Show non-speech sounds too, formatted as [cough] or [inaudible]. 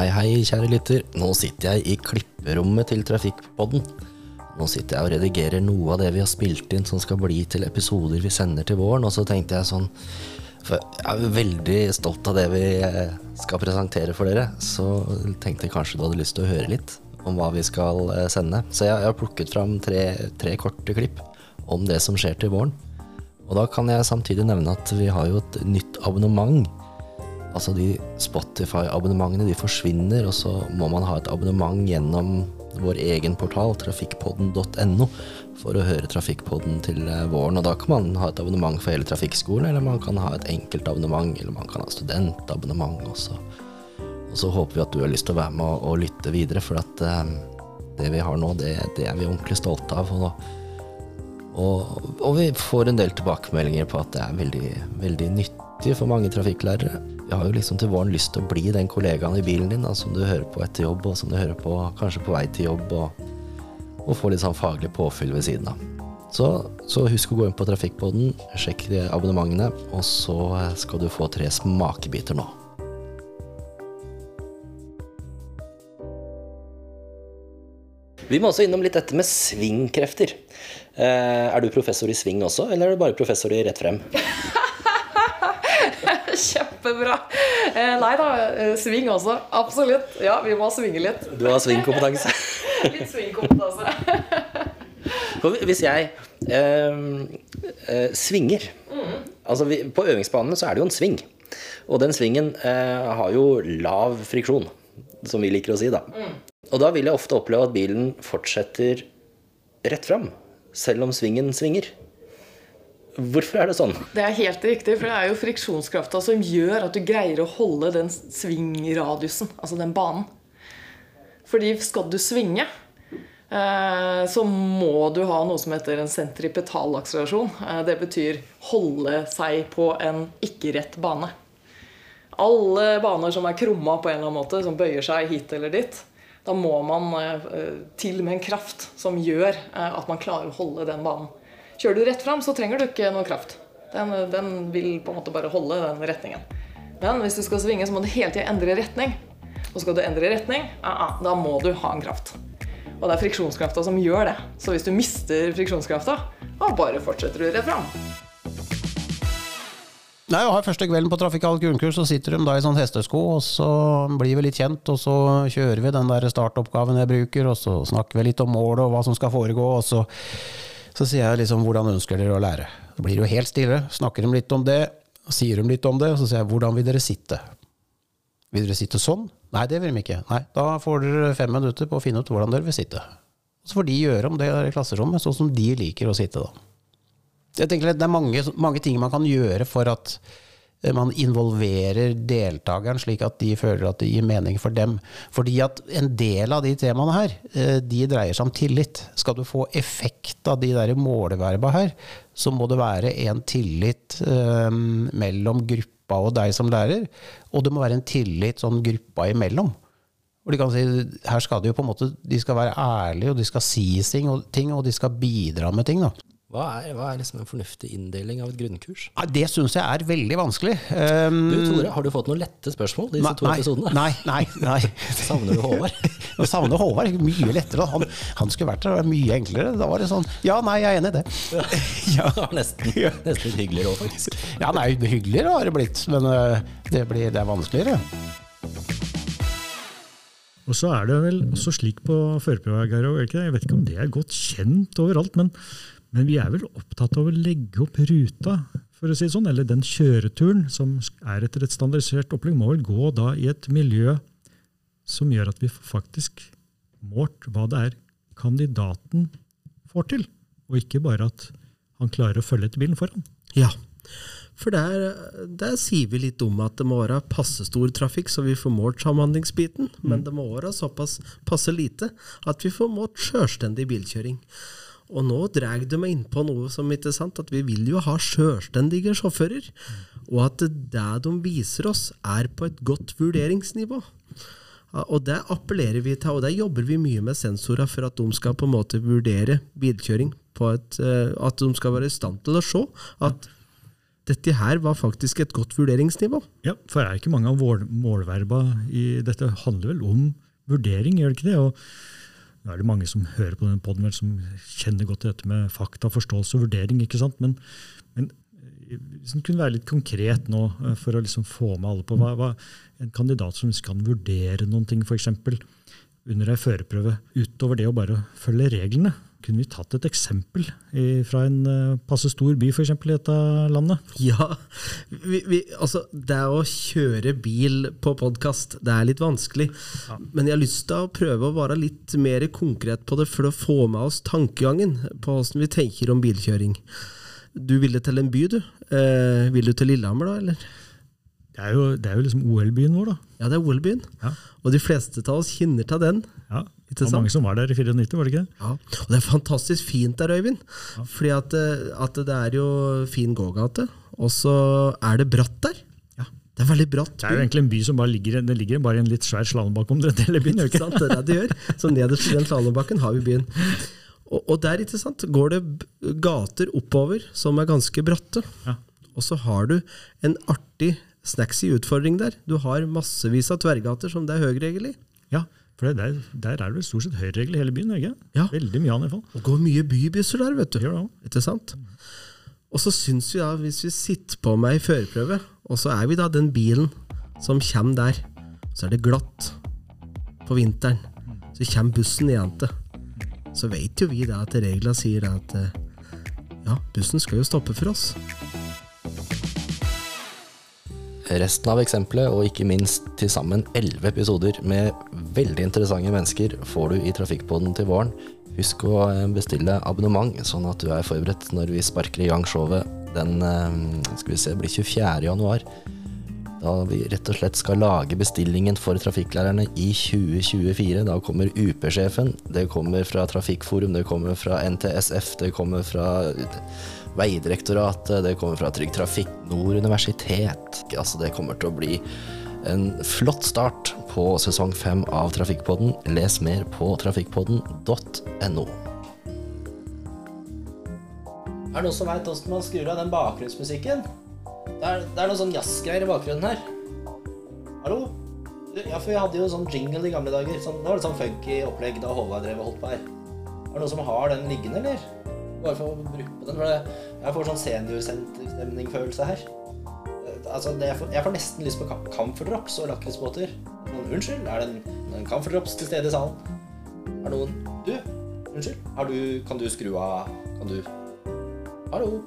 Hei, hei, kjære lytter. Nå sitter jeg i klipperommet til Trafikkpodden. Nå sitter jeg og redigerer noe av det vi har spilt inn som skal bli til episoder vi sender til våren. Og så tenkte jeg sånn For jeg er veldig stolt av det vi eh, skal presentere for dere. Så tenkte jeg kanskje du hadde lyst til å høre litt om hva vi skal eh, sende. Så jeg har plukket fram tre, tre korte klipp om det som skjer til våren. Og da kan jeg samtidig nevne at vi har jo et nytt abonnement Altså de Spotify-abonnementene de forsvinner, og så må man ha et abonnement gjennom vår egen portal, trafikkpodden.no, for å høre Trafikkpodden til eh, våren. Og da kan man ha et abonnement for hele trafikkskolen, eller man kan ha et enkelt abonnement, eller man kan ha studentabonnement også. Og så håper vi at du har lyst til å være med og lytte videre, for at eh, det vi har nå, det, det, er vi ordentlig stolte av. Og, og, og, vi får en del tilbakemeldinger på at det er veldig, veldig nyttig for mange trafikklærere jeg har jo liksom til våren lyst til å bli den kollegaen i bilen din da, som du hører på etter jobb, og som du hører på kanskje på vei til jobb, og, og få litt sånn faglig påfyll ved siden av. Så, så, husk å gå inn på Trafikkpodden, sjekk abonnementene, og så skal du få tre smakebiter nå. Vi må også innom litt dette med svingkrefter. Eh, er du professor i sving også, eller er du bare professor i rett frem? [laughs] Kjempebra. Eh, nei da, eh, sving også. Absolutt. Ja, vi må svinge litt. Du har svingkompetanse? [laughs] litt svingkompetanse. Hvis jeg eh, eh, svinger mm. Altså vi, På øvingsbanene så er det jo en sving. Og den svingen eh, har jo lav friksjon, som vi liker å si, da. Mm. Og da vil jeg ofte oppleve at bilen fortsetter rett fram, selv om svingen svinger. Hvorfor er det sånn? Det er helt riktig, for det er jo friksjonskrafta som gjør at du greier å holde den svingradiusen, altså den banen. Fordi skal du svinge, eh, så må du ha noe som heter en sentripetalakselerasjon. Eh, det betyr holde seg på en ikke-rett bane. Alle baner som er krumma på en eller annen måte, som bøyer seg hit eller dit, da må man eh, til med en kraft som gjør at man klarer å holde den banen. Kjører du rett fram, så trenger du ikke noe kraft. Den, den, vil på en måte bare holde den retningen. Men hvis du skal svinge, så må du hele tida endre retning. Og skal du endre retning, ah, ah, da må du ha en kraft. Og det er friksjonskrafta som gjør det. Så hvis du mister friksjonskrafta, da bare fortsetter du rett fram. Nei, og har Første kvelden på trafikalt grunnkurs så sitter de da i sånn hestesko, og så blir vi litt kjent, og så kjører vi den der startoppgaven jeg bruker, og så snakker vi litt om målet og hva som skal foregå, og så så sier jeg liksom hvordan ønsker dere å lære? Da blir det jo helt stille. Snakker de litt om det, sier de litt om det, og så sier jeg hvordan vil dere sitte? Vil dere sitte sånn? Nei, det vil de ikke. Nei, da får dere fem minutter på å finne ut hvordan dere vil sitte. Så får de gjøre om det i klasserommet, sånn som de liker å sitte, da. Jeg tenker Det er mange, mange ting man kan gjøre for at man involverer deltakeren slik at de føler at det gir mening for dem. Fordi at en del av de temaene her, eh, de dreier seg om tillit. Skal du få effekt av de der måleverba her, så må det være en tillit um, mellom gruppa og deg som lærer. Og det må være en tillit sånn gruppa imellom. Og de kan si, her skal de jo på en måte, de skal være ærlige, og de skal si ting, og de skal bidra med ting. da. Hva er, hva er liksom en fornuftig inndeling av et grunnkurs? Ja, det syns jeg er veldig vanskelig. Um, du Tore, Har du fått noen lette spørsmål disse to nei, episodene? Nei, nei, nei. [laughs] Savner du Håvard? [laughs] jeg savner Håvard. Mye lettere. Han, han skulle vært der, det var mye enklere. Da var det sånn Ja, nei, jeg er enig i det. [laughs] ja. nesten, nesten litt hyggeligere òg, faktisk. Ja, nei, hyggeligere har det blitt. Men uh, det, blir, det er vanskeligere. Og så er det vel også slik på førerprøver, jeg vet ikke om det er godt kjent overalt, men men vi er vel opptatt av å legge opp ruta, for å si det sånn, eller den kjøreturen som er etter et standardisert opplegg, må vel gå da i et miljø som gjør at vi faktisk målt hva det er kandidaten får til, og ikke bare at han klarer å følge etter bilen foran. Ja, for der, der, sier vi litt om at det må være passe stor trafikk, så vi får målt samhandlingsbiten. Mm. Men det må være såpass passe lite at vi får målt sjølstendig bilkjøring. Og nå drar du meg inn på noe som ikke er sant, at vi vil jo ha sjølstendige sjåfører. Og at det de viser oss, er på et godt vurderingsnivå. Og det appellerer vi til, og det jobber vi mye med sensorer for at de skal på en måte vurdere bilkjøring. et, eh, At de skal være i stand til å se at dette her var faktisk et godt vurderingsnivå. Ja, for det er ikke mange av mål, målverba i dette handler vel om vurdering, gjør det ikke det? Og nå er det mange som hører på denne poden som kjenner godt til dette med fakta, forståelse og vurdering. ikke sant? Men, men hvis en kunne være litt konkret nå, eh, for å liksom få med alle på hva, hva en kandidat som kan vurdere noen ting, f.eks. under ei førerprøve, utover det å bare følge reglene. Kunne vi tatt et eksempel i, fra en uh, passe stor by for eksempel, i dette landet? Ja, vi, vi, altså Det å kjøre bil på podkast, det er litt vanskelig. Ja. Men jeg har lyst til å prøve å være litt mer konkret på det for å få med oss tankegangen på hvordan vi tenker om bilkjøring. Du ville til en by, du. Eh, vil du til Lillehammer, da? eller? Det er jo, det er jo liksom OL-byen vår, da. Ja, det er OL-byen. Ja. Og de fleste av oss kjenner til den. Ja, det var mange som var der i 94, var det ikke det? Ja, og det er fantastisk fint der, Øyvind. Ja. Fordi at, eh, at, det er jo fin gågate, og så er det bratt der. Ja. Det er veldig bratt. Det er jo egentlig en by som bare ligger, det ligger bare i en litt svær slalåmbakke om den hele byen. Ikke sant, det er det det gjør. Så nederst i den slalåmbakken har vi byen. Og, og, der ikke sant, går det gater oppover som er ganske bratte. Ja. Og så har du en artig snacksy utfordring der. Du har massevis av tverrgater som det er høyregel i. Ja, for der, der er det stort sett høyregel i hele byen. ikke? Ja. Veldig mye av det. Går mye bybusser der, vet du. Gjør det Ikke sant? Og så syns vi da, hvis vi sitter på med ei førerprøve, og så er vi da den bilen som kommer der, så er det glatt på vinteren. Så kommer bussen igjen til. Så vet jo vi da at reglene sier at eh, ja, bussen skal jo stoppe for oss. Resten av eksempelet, og ikke minst til sammen elleve episoder med veldig interessante mennesker, får du i Trafikkpodden til våren. Husk å eh, bestille abonnement, sånn at du er forberedt når vi sparker i gang showet den eh, skal vi se, blir 24. januar. Da vi rett og slett skal lage bestillingen for trafikklærerne i 2024. Da kommer UP-sjefen, det kommer fra Trafikkforum, det kommer fra NTSF, det kommer fra Vegdirektoratet, det kommer fra Trygg Trafikk, Nord universitet. Altså, det kommer til å bli en flott start på sesong fem av Trafikkpodden. Les mer på trafikkpodden.no. Er det noen som veit åssen man skrur av den bakgrunnsmusikken? Det er, det er noen sånn jazzgreier i bakgrunnen her. Hallo? Ja, for vi hadde jo sånn jingle i gamle dager. Sånn, det var litt sånn funky opplegg da Håvard drev og holdt på her. Er det noen som har den liggende, eller? Bare for å bruke den. For jeg får sånn seniorstemningfølelse her. Altså, jeg, får, jeg, får, nesten lyst på camferdrops og lakrisbåter. Unnskyld, er det en, en camferdrops til stede i salen? Er noen Du? Unnskyld? Du, kan du skru av Kan du Hallo?